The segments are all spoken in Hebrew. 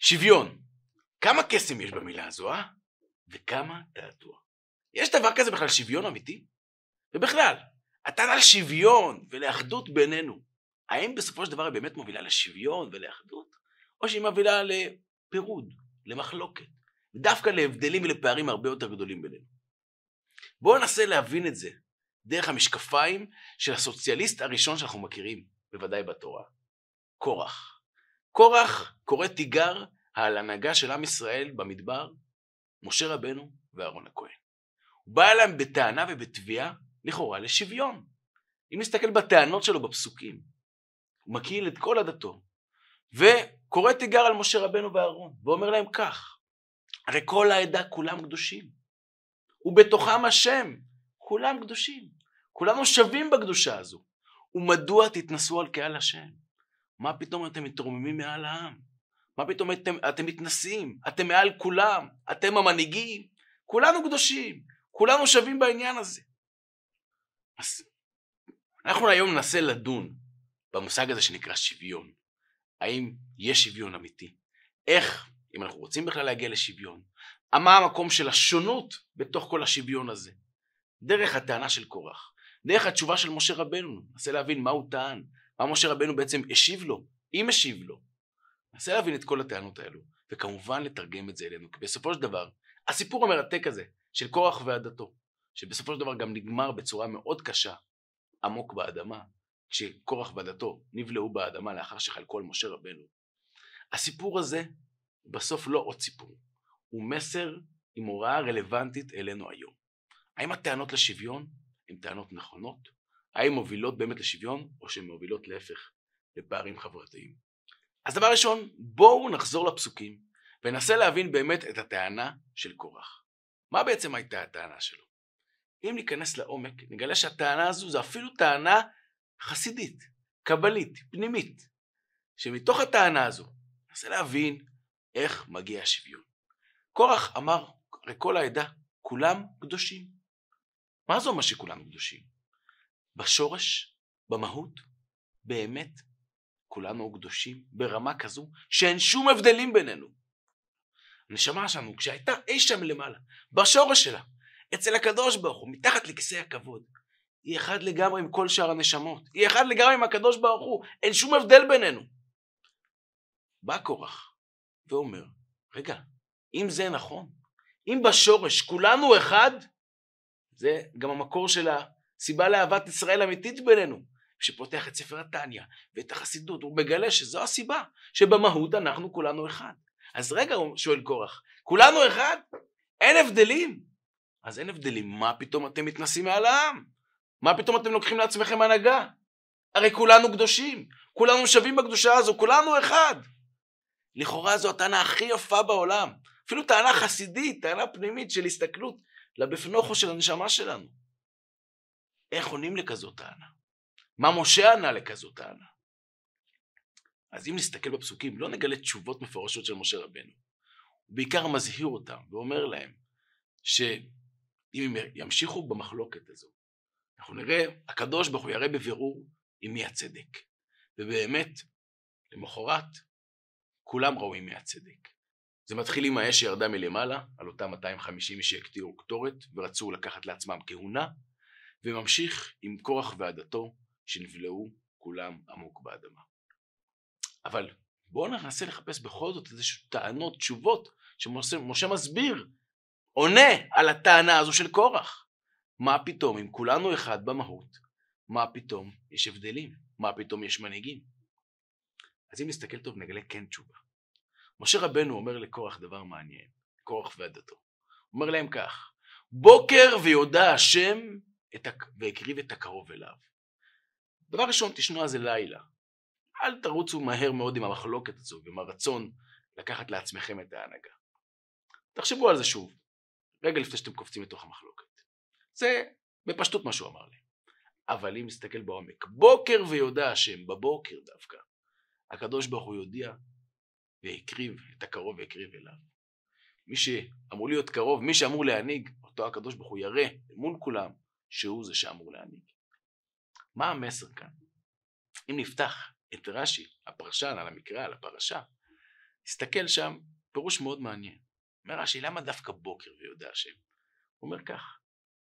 שוויון. כמה קסם יש במילה הזו, אה? וכמה תעתוע. יש דבר כזה בכלל שוויון אמיתי? ובכלל, הטענה על שוויון ולאחדות בינינו, האם בסופו של דבר היא באמת מובילה לשוויון ולאחדות? או שהיא מובילה לפירוד, למחלוקת, דווקא להבדלים ולפערים הרבה יותר גדולים בינינו. בואו ננסה להבין את זה דרך המשקפיים של הסוציאליסט הראשון שאנחנו מכירים, בוודאי בתורה, קורח. קורח קורא תיגר על הנהגה של עם ישראל במדבר, משה רבנו ואהרון הכהן. הוא בא אליהם בטענה ובתביעה, לכאורה, לשוויון. אם נסתכל בטענות שלו בפסוקים, הוא מקהיל את כל עדתו, וקורא תיגר על משה רבנו ואהרון, ואומר להם כך, הרי כל העדה כולם קדושים, ובתוכם השם, כולם קדושים, כולנו שווים בקדושה הזו, ומדוע תתנסו על קהל השם? מה פתאום אתם מתרוממים מעל העם? מה פתאום אתם, אתם מתנשאים? אתם מעל כולם? אתם המנהיגים? כולנו קדושים, כולנו שווים בעניין הזה. אז אנחנו היום ננסה לדון במושג הזה שנקרא שוויון. האם יש שוויון אמיתי? איך, אם אנחנו רוצים בכלל להגיע לשוויון, מה המקום של השונות בתוך כל השוויון הזה? דרך הטענה של קורח, דרך התשובה של משה רבנו, ננסה להבין מה הוא טען, מה משה רבנו בעצם השיב לו, אם השיב לו. ננסה להבין את כל הטענות האלו, וכמובן לתרגם את זה אלינו, כי בסופו של דבר, הסיפור המרתק הזה של קורח ועדתו, שבסופו של דבר גם נגמר בצורה מאוד קשה, עמוק באדמה, כשקורח ועדתו נבלעו באדמה לאחר שחלקו על משה רבנו. הסיפור הזה בסוף לא עוד סיפור, הוא מסר עם הוראה רלוונטית אלינו היום. האם הטענות לשוויון הן טענות נכונות? האם מובילות באמת לשוויון, או שהן מובילות להפך, לפערים חברתיים? אז דבר ראשון, בואו נחזור לפסוקים וננסה להבין באמת את הטענה של קורח. מה בעצם הייתה הטענה שלו? אם ניכנס לעומק, נגלה שהטענה הזו זו אפילו טענה חסידית, קבלית, פנימית, שמתוך הטענה הזו ננסה להבין איך מגיע השוויון. קורח אמר, הרי כל העדה, כולם קדושים. מה זה אומר שכולם קדושים? בשורש, במהות, באמת, כולנו קדושים ברמה כזו שאין שום הבדלים בינינו. הנשמה שלנו, כשהייתה אי שם למעלה, בשורש שלה, אצל הקדוש ברוך הוא, מתחת לכיסא הכבוד, היא אחד לגמרי עם כל שאר הנשמות. היא אחד לגמרי עם הקדוש ברוך הוא. אין שום הבדל בינינו. בא קורח ואומר, רגע, אם זה נכון, אם בשורש כולנו אחד, זה גם המקור של הסיבה לאהבת ישראל אמיתית בינינו. שפותח את ספר התניא ואת החסידות, הוא מגלה שזו הסיבה, שבמהות אנחנו כולנו אחד. אז רגע, הוא שואל קורח, כולנו אחד? אין הבדלים. אז אין הבדלים, מה פתאום אתם מתנסים מעל העם? מה פתאום אתם לוקחים לעצמכם הנהגה? הרי כולנו קדושים, כולנו שווים בקדושה הזו, כולנו אחד. לכאורה זו הטענה הכי יפה בעולם, אפילו טענה חסידית, טענה פנימית של הסתכלות לבפנוכו של הנשמה שלנו. איך עונים לכזאת טענה? מה משה ענה לכזאת טענה? אז אם נסתכל בפסוקים, לא נגלה תשובות מפורשות של משה רבנו. הוא בעיקר מזהיר אותם ואומר להם שאם הם ימשיכו במחלוקת הזו, אנחנו נראה, הקדוש ברוך הוא יראה בבירור עם מי הצדק. ובאמת, למחרת, כולם ראו עם מי הצדק. זה מתחיל עם האש שירדה מלמעלה, על אותם 250 איש שהקטירו קטורת ורצו לקחת לעצמם כהונה, וממשיך עם קורח ועדתו שנבלעו כולם עמוק באדמה. אבל בואו ננסה לחפש בכל זאת איזשהו טענות, תשובות, שמשה מסביר, עונה על הטענה הזו של קורח. מה פתאום, אם כולנו אחד במהות, מה פתאום יש הבדלים? מה פתאום יש מנהיגים? אז אם נסתכל טוב נגלה כן תשובה. משה רבנו אומר לקורח דבר מעניין, קורח ועדתו. אומר להם כך, בוקר ויודע השם את הק... והקריב את הקרוב אליו. דבר ראשון, תשנו על זה לילה. אל תרוצו מהר מאוד עם המחלוקת הזו ועם הרצון לקחת לעצמכם את ההנהגה. תחשבו על זה שוב, רגע לפני שאתם קופצים לתוך המחלוקת. זה בפשטות מה שהוא אמר לי. אבל אם נסתכל בעומק, בוקר ויודע השם, בבוקר דווקא, הקדוש ברוך הוא יודיע והקריב את הקרוב והקריב אליו. מי שאמור להיות קרוב, מי שאמור להנהיג, אותו הקדוש ברוך הוא יראה מול כולם שהוא זה שאמור להנהיג. מה המסר כאן? אם נפתח את רש"י, הפרשן, על המקרא, על הפרשה, תסתכל שם, פירוש מאוד מעניין. אומר רש"י, למה דווקא בוקר ויודע השם? הוא אומר כך,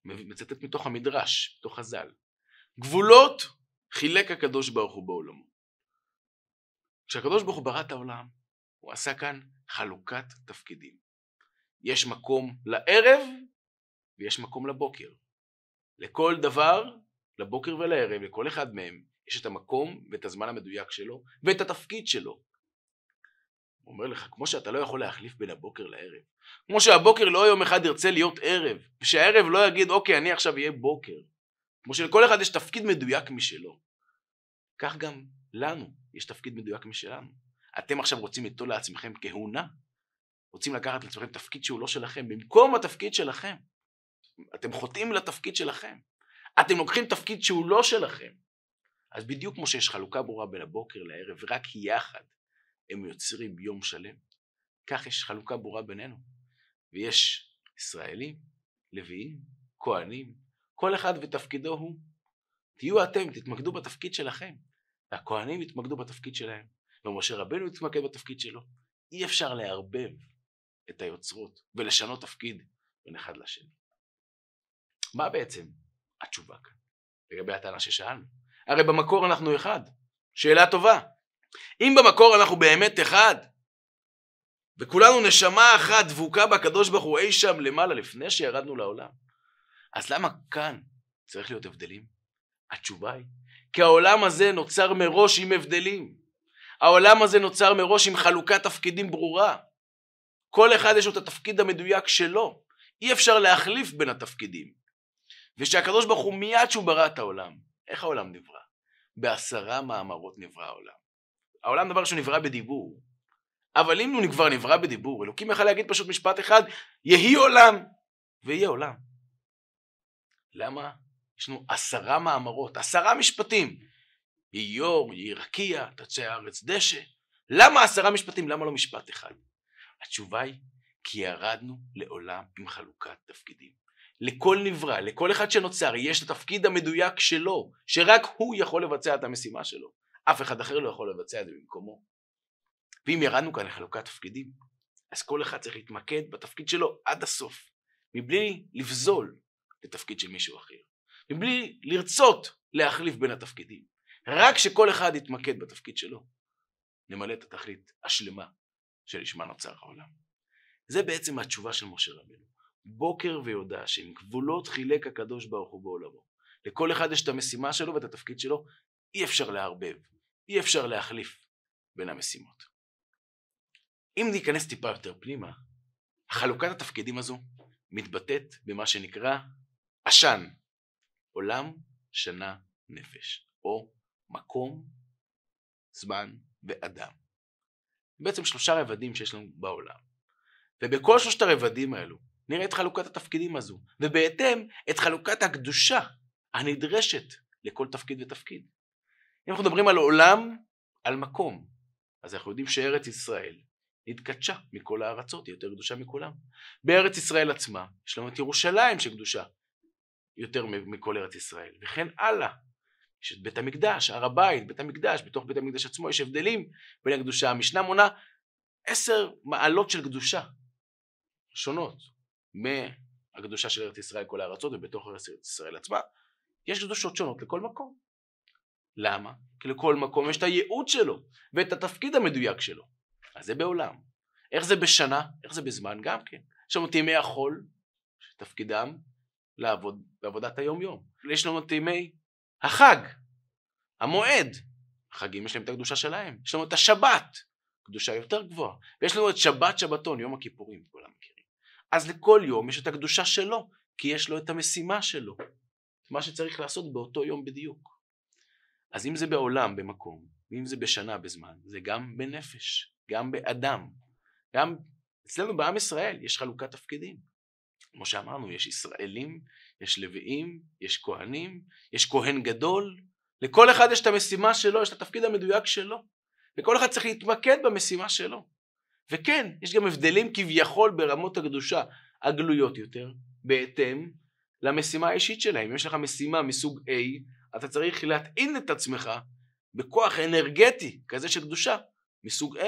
מצטט מתוך המדרש, מתוך חז"ל. גבולות חילק הקדוש ברוך הוא בעולמו. כשהקדוש ברוך הוא ברא את העולם, הוא עשה כאן חלוקת תפקידים. יש מקום לערב ויש מקום לבוקר. לכל דבר, לבוקר ולערב, לכל אחד מהם, יש את המקום ואת הזמן המדויק שלו ואת התפקיד שלו. הוא אומר לך, כמו שאתה לא יכול להחליף בין הבוקר לערב, כמו שהבוקר לא יום אחד ירצה להיות ערב, ושהערב לא יגיד, אוקיי, אני עכשיו אהיה בוקר. כמו שלכל אחד יש תפקיד מדויק משלו. כך גם לנו יש תפקיד מדויק משלנו. אתם עכשיו רוצים ליטול לעצמכם כהונה? רוצים לקחת לעצמכם תפקיד שהוא לא שלכם, במקום התפקיד שלכם. אתם חוטאים לתפקיד שלכם. אתם לוקחים תפקיד שהוא לא שלכם. אז בדיוק כמו שיש חלוקה ברורה בין הבוקר לערב, רק יחד הם יוצרים יום שלם, כך יש חלוקה ברורה בינינו. ויש ישראלים, לוויים, כהנים, כל אחד ותפקידו הוא. תהיו אתם, תתמקדו בתפקיד שלכם. והכהנים יתמקדו בתפקיד שלהם, ומשה רבנו יתמקד בתפקיד שלו. אי אפשר לערבב את היוצרות ולשנות תפקיד בין אחד לשני. מה בעצם התשובה כאן לגבי הטענה ששאלנו? הרי במקור אנחנו אחד. שאלה טובה. אם במקור אנחנו באמת אחד, וכולנו נשמה אחת דבוקה בקדוש ברוך הוא אי שם למעלה לפני שירדנו לעולם, אז למה כאן צריך להיות הבדלים? התשובה היא, כי העולם הזה נוצר מראש עם הבדלים. העולם הזה נוצר מראש עם חלוקת תפקידים ברורה. כל אחד יש לו את התפקיד המדויק שלו. אי אפשר להחליף בין התפקידים. ושהקדוש ברוך הוא מיד שהוא ברא את העולם, איך העולם נברא? בעשרה מאמרות נברא העולם. העולם דבר שהוא נברא בדיבור. אבל אם הוא כבר נברא בדיבור, אלוקים יכול להגיד פשוט משפט אחד, יהי עולם, ויהיה עולם. למה? יש לנו עשרה מאמרות, עשרה משפטים. איור, יהי רקיע, תצא הארץ דשא. למה עשרה משפטים? למה לא משפט אחד? התשובה היא, כי ירדנו לעולם עם חלוקת תפקידים. לכל נברא, לכל אחד שנוצר, יש את התפקיד המדויק שלו, שרק הוא יכול לבצע את המשימה שלו. אף אחד אחר לא יכול לבצע את זה במקומו. ואם ירדנו כאן לחלוקת תפקידים, אז כל אחד צריך להתמקד בתפקיד שלו עד הסוף, מבלי לבזול לתפקיד של מישהו אחר, מבלי לרצות להחליף בין התפקידים. רק כשכל אחד יתמקד בתפקיד שלו, נמלא את התכלית השלמה שלשמה נוצר העולם. זה בעצם התשובה של משה רבנו. בוקר ויודע שעם גבולות חילק הקדוש ברוך הוא בעולמו. לכל אחד יש את המשימה שלו ואת התפקיד שלו, אי אפשר לערבב, אי אפשר להחליף בין המשימות. אם ניכנס טיפה יותר פנימה, חלוקת התפקידים הזו מתבטאת במה שנקרא עשן, עולם, שנה, נפש, או מקום, זמן ואדם. בעצם שלושה רבדים שיש לנו בעולם. ובכל שלושת הרבדים האלו נראה את חלוקת התפקידים הזו, ובהתאם את חלוקת הקדושה הנדרשת לכל תפקיד ותפקיד. אם אנחנו מדברים על עולם, על מקום, אז אנחנו יודעים שארץ ישראל נתקדשה מכל הארצות, היא יותר קדושה מכולם. בארץ ישראל עצמה יש לנו את ירושלים שקדושה יותר מכל ארץ ישראל, וכן הלאה. יש את בית המקדש, הר הבית, בית המקדש, בתוך בית המקדש עצמו יש הבדלים בין הקדושה. המשנה מונה עשר מעלות של קדושה שונות מהקדושה של ארץ ישראל כל הארצות ובתוך ארץ ישראל עצמה. יש קדושות שונות לכל מקום. למה? כי לכל מקום יש את הייעוד שלו ואת התפקיד המדויק שלו. אז זה בעולם. איך זה בשנה? איך זה בזמן? גם כן. יש לנו את ימי החול, שתפקידם לעבוד בעבודת היום יום. יש לנו את ימי החג, המועד. החגים יש להם את הקדושה שלהם. יש לנו את השבת, קדושה יותר גבוהה. ויש לנו את שבת שבתון, יום הכיפורים, כולם מכירים. אז לכל יום יש את הקדושה שלו, כי יש לו את המשימה שלו. מה שצריך לעשות באותו יום בדיוק. אז אם זה בעולם, במקום, ואם זה בשנה, בזמן, זה גם בנפש, גם באדם, גם אצלנו בעם ישראל יש חלוקת תפקידים. כמו שאמרנו, יש ישראלים, יש לוויים, יש כהנים, יש כהן גדול, לכל אחד יש את המשימה שלו, יש את התפקיד המדויק שלו, וכל אחד צריך להתמקד במשימה שלו. וכן, יש גם הבדלים כביכול ברמות הקדושה הגלויות יותר, בהתאם למשימה האישית שלהם. אם יש לך משימה מסוג A, אתה צריך להטעין את עצמך בכוח אנרגטי כזה של קדושה מסוג A.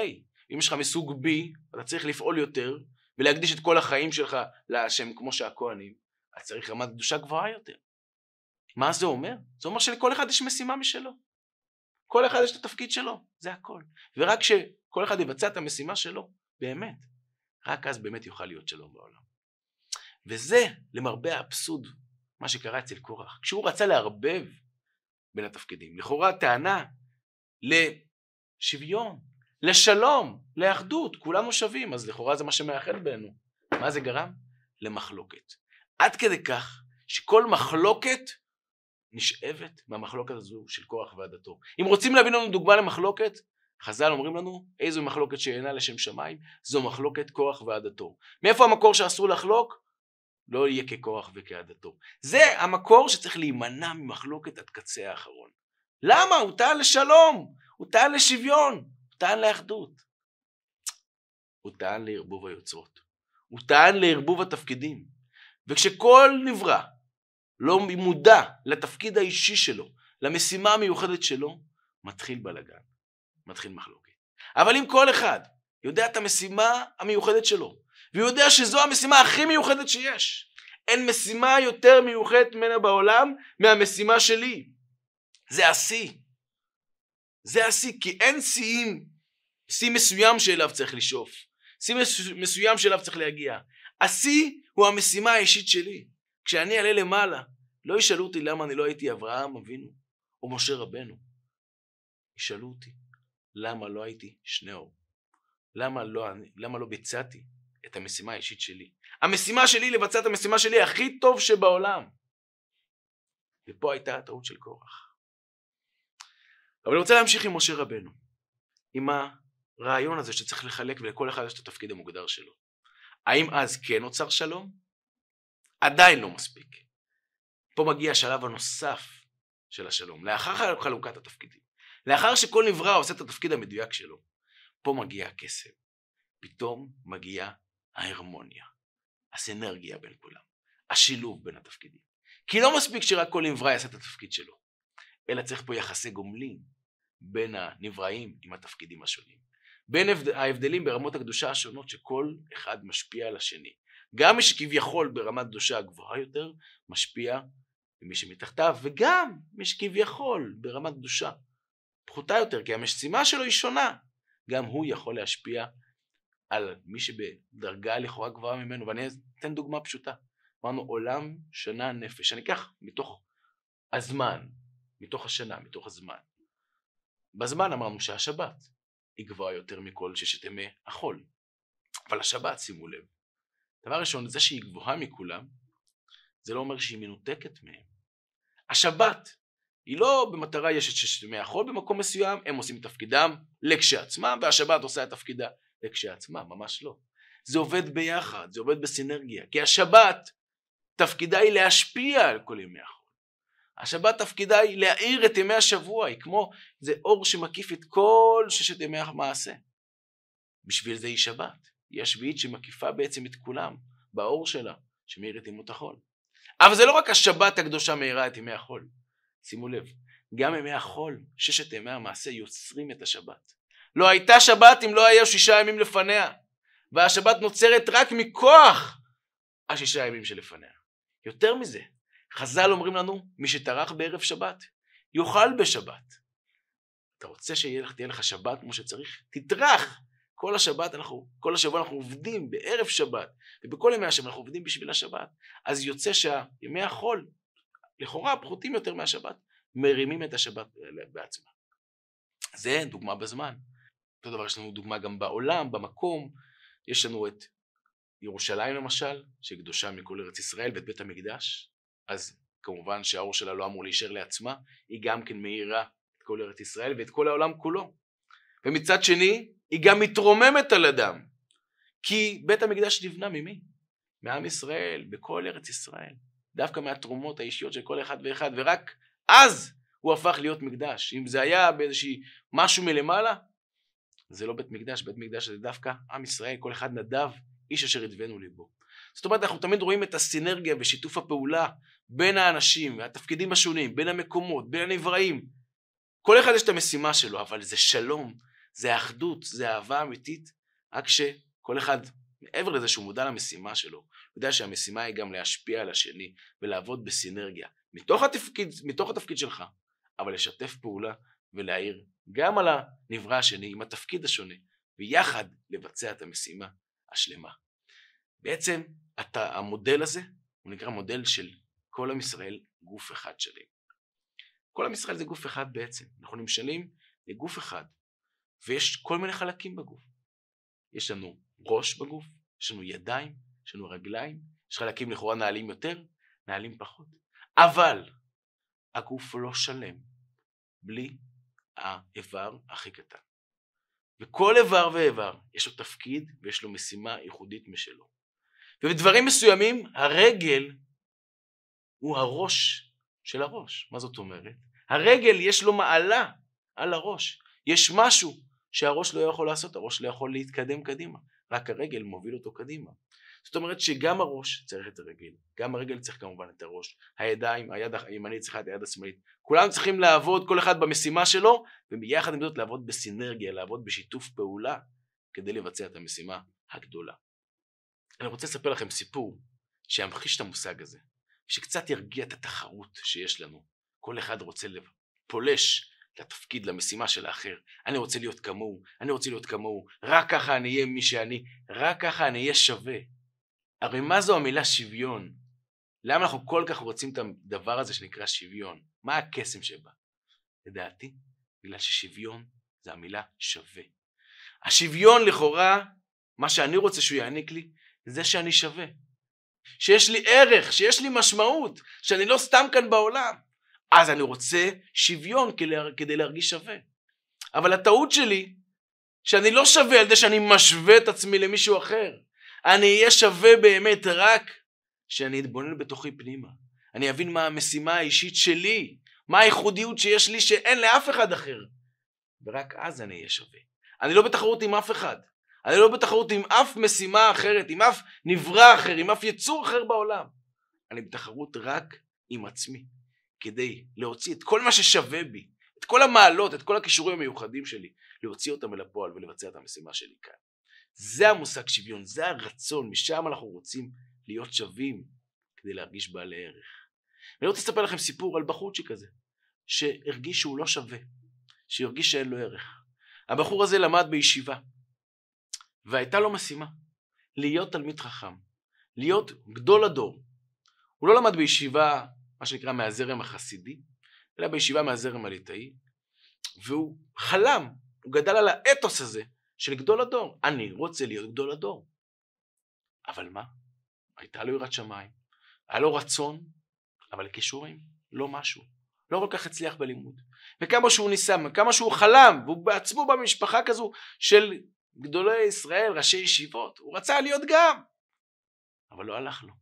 אם יש לך מסוג B, אתה צריך לפעול יותר, ולהקדיש את כל החיים שלך להשם כמו שהכהנים, אז צריך רמת קדושה גבוהה יותר. מה זה אומר? זה אומר שלכל אחד יש משימה משלו. כל אחד יש את התפקיד שלו, זה הכל. ורק כשכל אחד יבצע את המשימה שלו, באמת, רק אז באמת יוכל להיות שלום בעולם. וזה, למרבה האבסורד, מה שקרה אצל קורח. כשהוא רצה לערבב בין התפקידים, לכאורה טענה לשוויון, לשלום, לאחדות, כולנו שווים, אז לכאורה זה מה שמאחד בינינו. מה זה גרם? למחלוקת. עד כדי כך שכל מחלוקת נשאבת מהמחלוקת הזו של כוח ועדתו. אם רוצים להביא לנו דוגמה למחלוקת, חז"ל אומרים לנו איזו מחלוקת שאינה לשם שמיים, זו מחלוקת כוח ועדתו. מאיפה המקור שאסור לחלוק? לא יהיה ככוח וכעדתו. זה המקור שצריך להימנע ממחלוקת עד קצה האחרון. למה? הוא טען לשלום, הוא טען לשוויון, הוא טען לאחדות. הוא טען לערבוב היוצרות. הוא טען לערבוב התפקידים. וכשכל נברא לא מודע לתפקיד האישי שלו, למשימה המיוחדת שלו, מתחיל בלאגן, מתחיל מחלוקת. אבל אם כל אחד יודע את המשימה המיוחדת שלו, והוא יודע שזו המשימה הכי מיוחדת שיש, אין משימה יותר מיוחדת ממנה בעולם מהמשימה שלי. זה השיא. זה השיא, כי אין שיאים, שיא מסוים שאליו צריך לשאוף, שיא מסוים שאליו צריך להגיע. השיא הוא המשימה האישית שלי. כשאני אעלה למעלה, לא ישאלו אותי למה אני לא הייתי אברהם אבינו או משה רבנו. ישאלו אותי למה לא הייתי שניאור. למה לא, למה לא ביצעתי את המשימה האישית שלי. המשימה שלי לבצע את המשימה שלי הכי טוב שבעולם. ופה הייתה הטעות של קורח. אבל אני רוצה להמשיך עם משה רבנו. עם הרעיון הזה שצריך לחלק ולכל אחד יש את התפקיד המוגדר שלו. האם אז כן נוצר שלום? עדיין לא מספיק. פה מגיע השלב הנוסף של השלום, לאחר חלוקת התפקידים. לאחר שכל נברא עושה את התפקיד המדויק שלו, פה מגיע הקסם. פתאום מגיעה ההרמוניה, הסנרגיה בין כולם, השילוב בין התפקידים. כי לא מספיק שרק כל נברא יעשה את התפקיד שלו, אלא צריך פה יחסי גומלין בין הנבראים עם התפקידים השונים. בין ההבדלים ברמות הקדושה השונות שכל אחד משפיע על השני. גם מי שכביכול ברמת קדושה גבוהה יותר, משפיע במי שמתחתיו, וגם מי שכביכול ברמת קדושה פחותה יותר, כי המשימה שלו היא שונה. גם הוא יכול להשפיע על מי שבדרגה לכאורה גבוהה ממנו, ואני אתן דוגמה פשוטה. אמרנו עולם, שנה, נפש. אני אקח מתוך הזמן, מתוך השנה, מתוך הזמן. בזמן אמרנו שהשבת היא גבוהה יותר מכל ששת ימי החול. אבל השבת, שימו לב, דבר ראשון, זה שהיא גבוהה מכולם, זה לא אומר שהיא מנותקת מהם. השבת היא לא במטרה יש את ששת ימי החול במקום מסוים, הם עושים תפקידם לכשעצמם, והשבת עושה את תפקידה לכשעצמה, ממש לא. זה עובד ביחד, זה עובד בסינרגיה, כי השבת תפקידה היא להשפיע על כל ימי החול. השבת תפקידה היא להאיר את ימי השבוע, היא כמו, זה אור שמקיף את כל ששת ימי המעשה. בשביל זה היא שבת, היא השביעית שמקיפה בעצם את כולם, באור שלה, שמאיר את ימות החול. אבל זה לא רק השבת הקדושה מאירה את ימי החול, שימו לב, גם ימי החול, ששת ימי המעשה יוצרים את השבת. לא הייתה שבת אם לא היו שישה ימים לפניה, והשבת נוצרת רק מכוח השישה ימים שלפניה. יותר מזה, חז"ל אומרים לנו, מי שטרח בערב שבת, יאכל בשבת. אתה רוצה שתהיה לך, לך שבת כמו שצריך? תטרח. כל השבת אנחנו, כל השבוע אנחנו עובדים בערב שבת, ובכל ימי השבת אנחנו עובדים בשביל השבת. אז יוצא שימי החול, לכאורה פחותים יותר מהשבת, מרימים את השבת בעצמה. זה דוגמה בזמן. אותו דבר יש לנו דוגמה גם בעולם, במקום, יש לנו את ירושלים למשל, שהיא קדושה מכל ארץ ישראל, ואת בית המקדש, אז כמובן שהאור שלה לא אמור להישאר לעצמה, היא גם כן מאירה את כל ארץ ישראל ואת כל העולם כולו. ומצד שני, היא גם מתרוממת על אדם, כי בית המקדש נבנה ממי? מעם ישראל, בכל ארץ ישראל, דווקא מהתרומות האישיות של כל אחד ואחד, ורק אז הוא הפך להיות מקדש. אם זה היה באיזושהי משהו מלמעלה, זה לא בית מקדש, בית מקדש זה דווקא עם ישראל, כל אחד נדב, איש אשר ידבנו ליבו. זאת אומרת, אנחנו תמיד רואים את הסינרגיה ושיתוף הפעולה בין האנשים והתפקידים השונים, בין המקומות, בין הנבראים. כל אחד יש את המשימה שלו, אבל זה שלום, זה האחדות, זה אהבה אמיתית, רק שכל אחד, מעבר לזה שהוא מודע למשימה שלו, הוא יודע שהמשימה היא גם להשפיע על השני ולעבוד בסינרגיה, מתוך התפקיד, מתוך התפקיד שלך, אבל לשתף פעולה ולהעיר גם על הנברא השני עם התפקיד השונה, ויחד לבצע את המשימה השלמה. בעצם אתה, המודל הזה הוא נקרא מודל של כל עם ישראל גוף אחד שלם. כל עם ישראל זה גוף אחד בעצם, אנחנו נמשלים לגוף אחד, ויש כל מיני חלקים בגוף. יש לנו ראש בגוף, יש לנו ידיים, יש לנו רגליים, יש חלקים לכאורה נעלים יותר, נעלים פחות. אבל הגוף לא שלם בלי האיבר הכי קטן. וכל איבר ואיבר יש לו תפקיד ויש לו משימה ייחודית משלו. ובדברים מסוימים הרגל הוא הראש של הראש. מה זאת אומרת? הרגל יש לו מעלה על הראש. יש משהו שהראש לא יכול לעשות, הראש לא יכול להתקדם קדימה, רק הרגל מוביל אותו קדימה. זאת אומרת שגם הראש צריך את הרגל, גם הרגל צריך כמובן את הראש, הידיים, היד הימנית צריכה את היד השמאלית, כולם צריכים לעבוד כל אחד במשימה שלו, וביחד עם זאת לעבוד בסינרגיה, לעבוד בשיתוף פעולה, כדי לבצע את המשימה הגדולה. אני רוצה לספר לכם סיפור שימחיש את המושג הזה, שקצת ירגיע את התחרות שיש לנו. כל אחד רוצה פולש לתפקיד, למשימה של האחר. אני רוצה להיות כמוהו, אני רוצה להיות כמוהו, רק ככה אני אהיה מי שאני, רק ככה אני אהיה שווה. הרי מה זו המילה שוויון? למה אנחנו כל כך רוצים את הדבר הזה שנקרא שוויון? מה הקסם שבה? לדעתי, בגלל ששוויון זה המילה שווה. השוויון לכאורה, מה שאני רוצה שהוא יעניק לי, זה שאני שווה. שיש לי ערך, שיש לי משמעות, שאני לא סתם כאן בעולם. אז אני רוצה שוויון כדי להרגיש שווה. אבל הטעות שלי, שאני לא שווה על זה שאני משווה את עצמי למישהו אחר. אני אהיה שווה באמת רק כשאני אתבונן בתוכי פנימה. אני אבין מה המשימה האישית שלי, מה הייחודיות שיש לי שאין לאף אחד אחר. ורק אז אני אהיה שווה. אני לא בתחרות עם אף אחד. אני לא בתחרות עם אף משימה אחרת, עם אף נברא אחר, עם אף יצור אחר בעולם. אני בתחרות רק עם עצמי, כדי להוציא את כל מה ששווה בי, את כל המעלות, את כל הכישורים המיוחדים שלי, להוציא אותם אל הפועל ולבצע את המשימה שלי כאן. זה המושג שוויון, זה הרצון, משם אנחנו רוצים להיות שווים כדי להרגיש בעלי ערך. ואני רוצה לספר לכם סיפור על בחורצ'יק כזה, שהרגיש שהוא לא שווה, שהרגיש שאין לו ערך. הבחור הזה למד בישיבה, והייתה לו משימה, להיות תלמיד חכם, להיות גדול הדור. הוא לא למד בישיבה, מה שנקרא מהזרם החסידי, אלא בישיבה מהזרם הליטאי, והוא חלם, הוא גדל על האתוס הזה של גדול הדור. אני רוצה להיות גדול הדור. אבל מה? הייתה לו יראת שמיים, היה לו רצון, אבל כישורים, לא משהו. לא כל כך הצליח בלימוד. וכמה שהוא ניסה, כמה שהוא חלם, והוא בעצמו במשפחה כזו של גדולי ישראל, ראשי ישיבות, הוא רצה להיות גם, אבל לא הלך לו.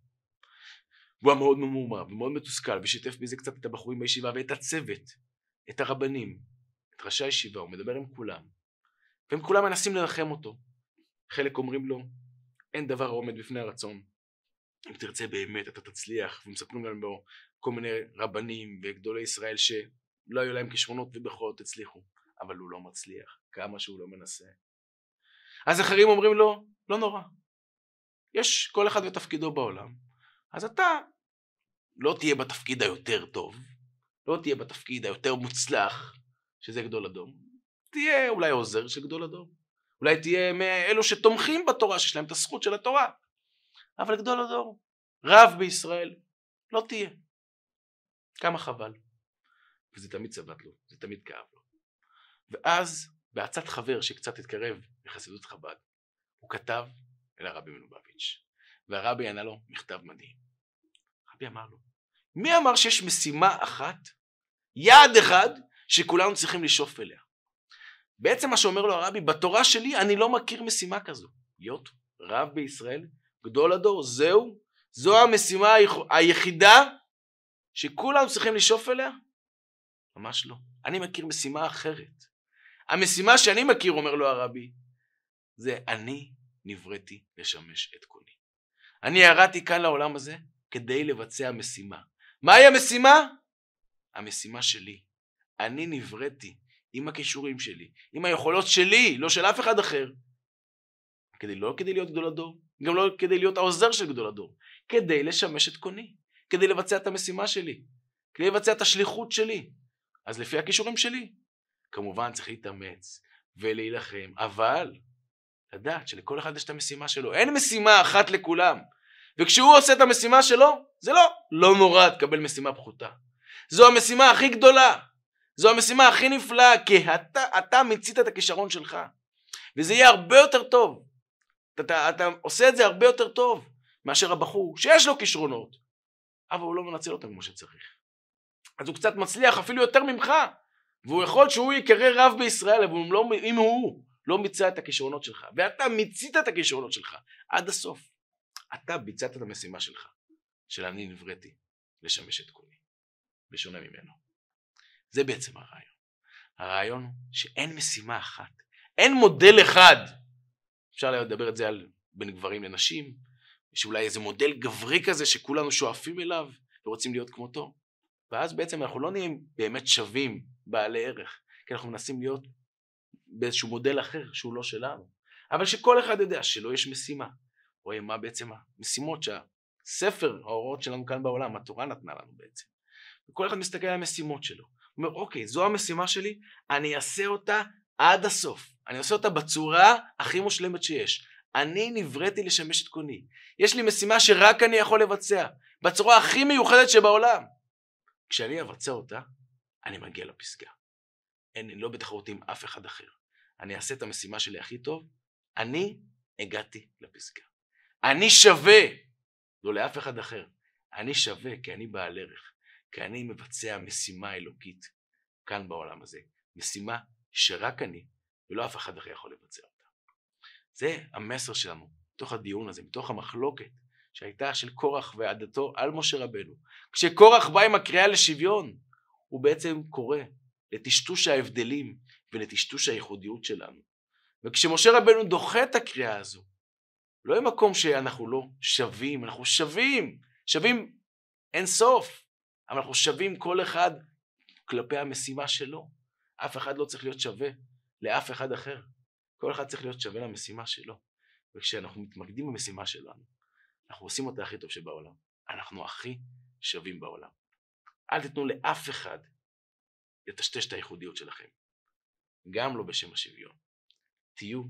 הוא היה מאוד ממורמר ומאוד מתוסכל ושיתף בזה קצת את הבחורים בישיבה ואת הצוות, את הרבנים, את ראשי הישיבה, הוא מדבר עם כולם, והם כולם מנסים לנחם אותו. חלק אומרים לו, אין דבר העומד בפני הרצון. אם תרצה באמת אתה תצליח, ומספרים לנו בו כל מיני רבנים וגדולי ישראל שלא היו להם כישרונות ובכל זאת הצליחו, אבל הוא לא מצליח, כמה שהוא לא מנסה. אז אחרים אומרים לו, לא נורא, יש כל אחד ותפקידו בעולם, אז אתה לא תהיה בתפקיד היותר טוב, לא תהיה בתפקיד היותר מוצלח, שזה גדול הדור, תהיה אולי עוזר של גדול הדור, אולי תהיה מאלו שתומכים בתורה, שיש להם את הזכות של התורה, אבל גדול הדור, רב בישראל, לא תהיה. כמה חבל. וזה תמיד צבט לו, זה תמיד כאב לו. ואז בעצת חבר שקצת התקרב לחסידות חב"ד, הוא כתב אל הרבי מלובביץ', והרבי ענה לו מכתב מדהים. הרבי אמר לו, מי אמר שיש משימה אחת, יעד אחד, שכולנו צריכים לשאוף אליה? בעצם מה שאומר לו הרבי, בתורה שלי אני לא מכיר משימה כזו. להיות רב בישראל, גדול הדור, זהו, זו המשימה היחידה שכולנו צריכים לשאוף אליה? ממש לא. אני מכיר משימה אחרת. המשימה שאני מכיר, אומר לו הרבי, זה אני נבראתי לשמש את קולי. אני ירדתי כאן לעולם הזה כדי לבצע משימה. מהי המשימה? המשימה שלי. אני נבראתי עם הכישורים שלי, עם היכולות שלי, לא של אף אחד אחר. כדי לא כדי להיות גדול הדור, גם לא כדי להיות העוזר של גדול הדור, כדי לשמש את קוני, כדי לבצע את המשימה שלי, כדי לבצע את השליחות שלי. אז לפי הכישורים שלי. כמובן צריך להתאמץ ולהילחם, אבל לדעת שלכל אחד יש את המשימה שלו. אין משימה אחת לכולם. וכשהוא עושה את המשימה שלו, זה לא, לא נורא תקבל משימה פחותה. זו המשימה הכי גדולה. זו המשימה הכי נפלאה, כי אתה, אתה מיצית את הכישרון שלך. וזה יהיה הרבה יותר טוב. אתה, אתה, אתה עושה את זה הרבה יותר טוב מאשר הבחור שיש לו כישרונות, אבל הוא לא מנצל אותם כמו שצריך. אז הוא קצת מצליח אפילו יותר ממך, והוא יכול שהוא יקרא רב בישראל, אבל לא, אם הוא לא מיצה את הכישרונות שלך, ואתה מיצית את הכישרונות שלך עד הסוף, אתה ביצעת את המשימה שלך, של אני נבראתי לשמש את קולי, בשונה ממנו. זה בעצם הרעיון. הרעיון הוא שאין משימה אחת, אין מודל אחד. אפשר לדבר את זה על בין גברים לנשים, יש אולי איזה מודל גברי כזה שכולנו שואפים אליו ורוצים להיות כמותו, ואז בעצם אנחנו לא נהיים באמת שווים בעלי ערך, כי אנחנו מנסים להיות באיזשהו מודל אחר שהוא לא שלנו, אבל שכל אחד יודע שלא יש משימה, רואה מה בעצם המשימות שהספר ההוראות שלנו כאן בעולם, התורה נתנה לנו בעצם, וכל אחד מסתכל על המשימות שלו, הוא אומר אוקיי זו המשימה שלי, אני אעשה אותה עד הסוף, אני עושה אותה בצורה הכי מושלמת שיש, אני נבראתי לשמש את קוני, יש לי משימה שרק אני יכול לבצע, בצורה הכי מיוחדת שבעולם, כשאני אבצע אותה, אני מגיע לפסגה. אין, לא בתחרות עם אף אחד אחר. אני אעשה את המשימה שלי הכי טוב, אני הגעתי לפסגה. אני שווה, לא לאף אחד אחר. אני שווה כי אני בעל ערך, כי אני מבצע משימה אלוקית כאן בעולם הזה. משימה שרק אני ולא אף אחד אחר יכול לבצע אותה. זה המסר שלנו, מתוך הדיון הזה, מתוך המחלוקת שהייתה של קורח ועדתו על משה רבנו. כשקורח בא עם הקריאה לשוויון, הוא בעצם קורא לטשטוש ההבדלים ולטשטוש הייחודיות שלנו. וכשמשה רבנו דוחה את הקריאה הזו, לא עם מקום שאנחנו לא שווים, אנחנו שווים, שווים אין סוף, אבל אנחנו שווים כל אחד כלפי המשימה שלו. אף אחד לא צריך להיות שווה לאף אחד אחר. כל אחד צריך להיות שווה למשימה שלו. וכשאנחנו מתמקדים במשימה שלנו, אנחנו עושים אותה הכי טוב שבעולם. אנחנו הכי שווים בעולם. אל תיתנו לאף אחד לטשטש את הייחודיות שלכם. גם לא בשם השוויון. תהיו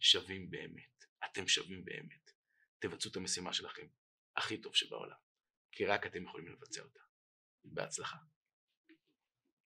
שווים באמת. אתם שווים באמת. תבצעו את המשימה שלכם הכי טוב שבעולם. כי רק אתם יכולים לבצע אותה. בהצלחה.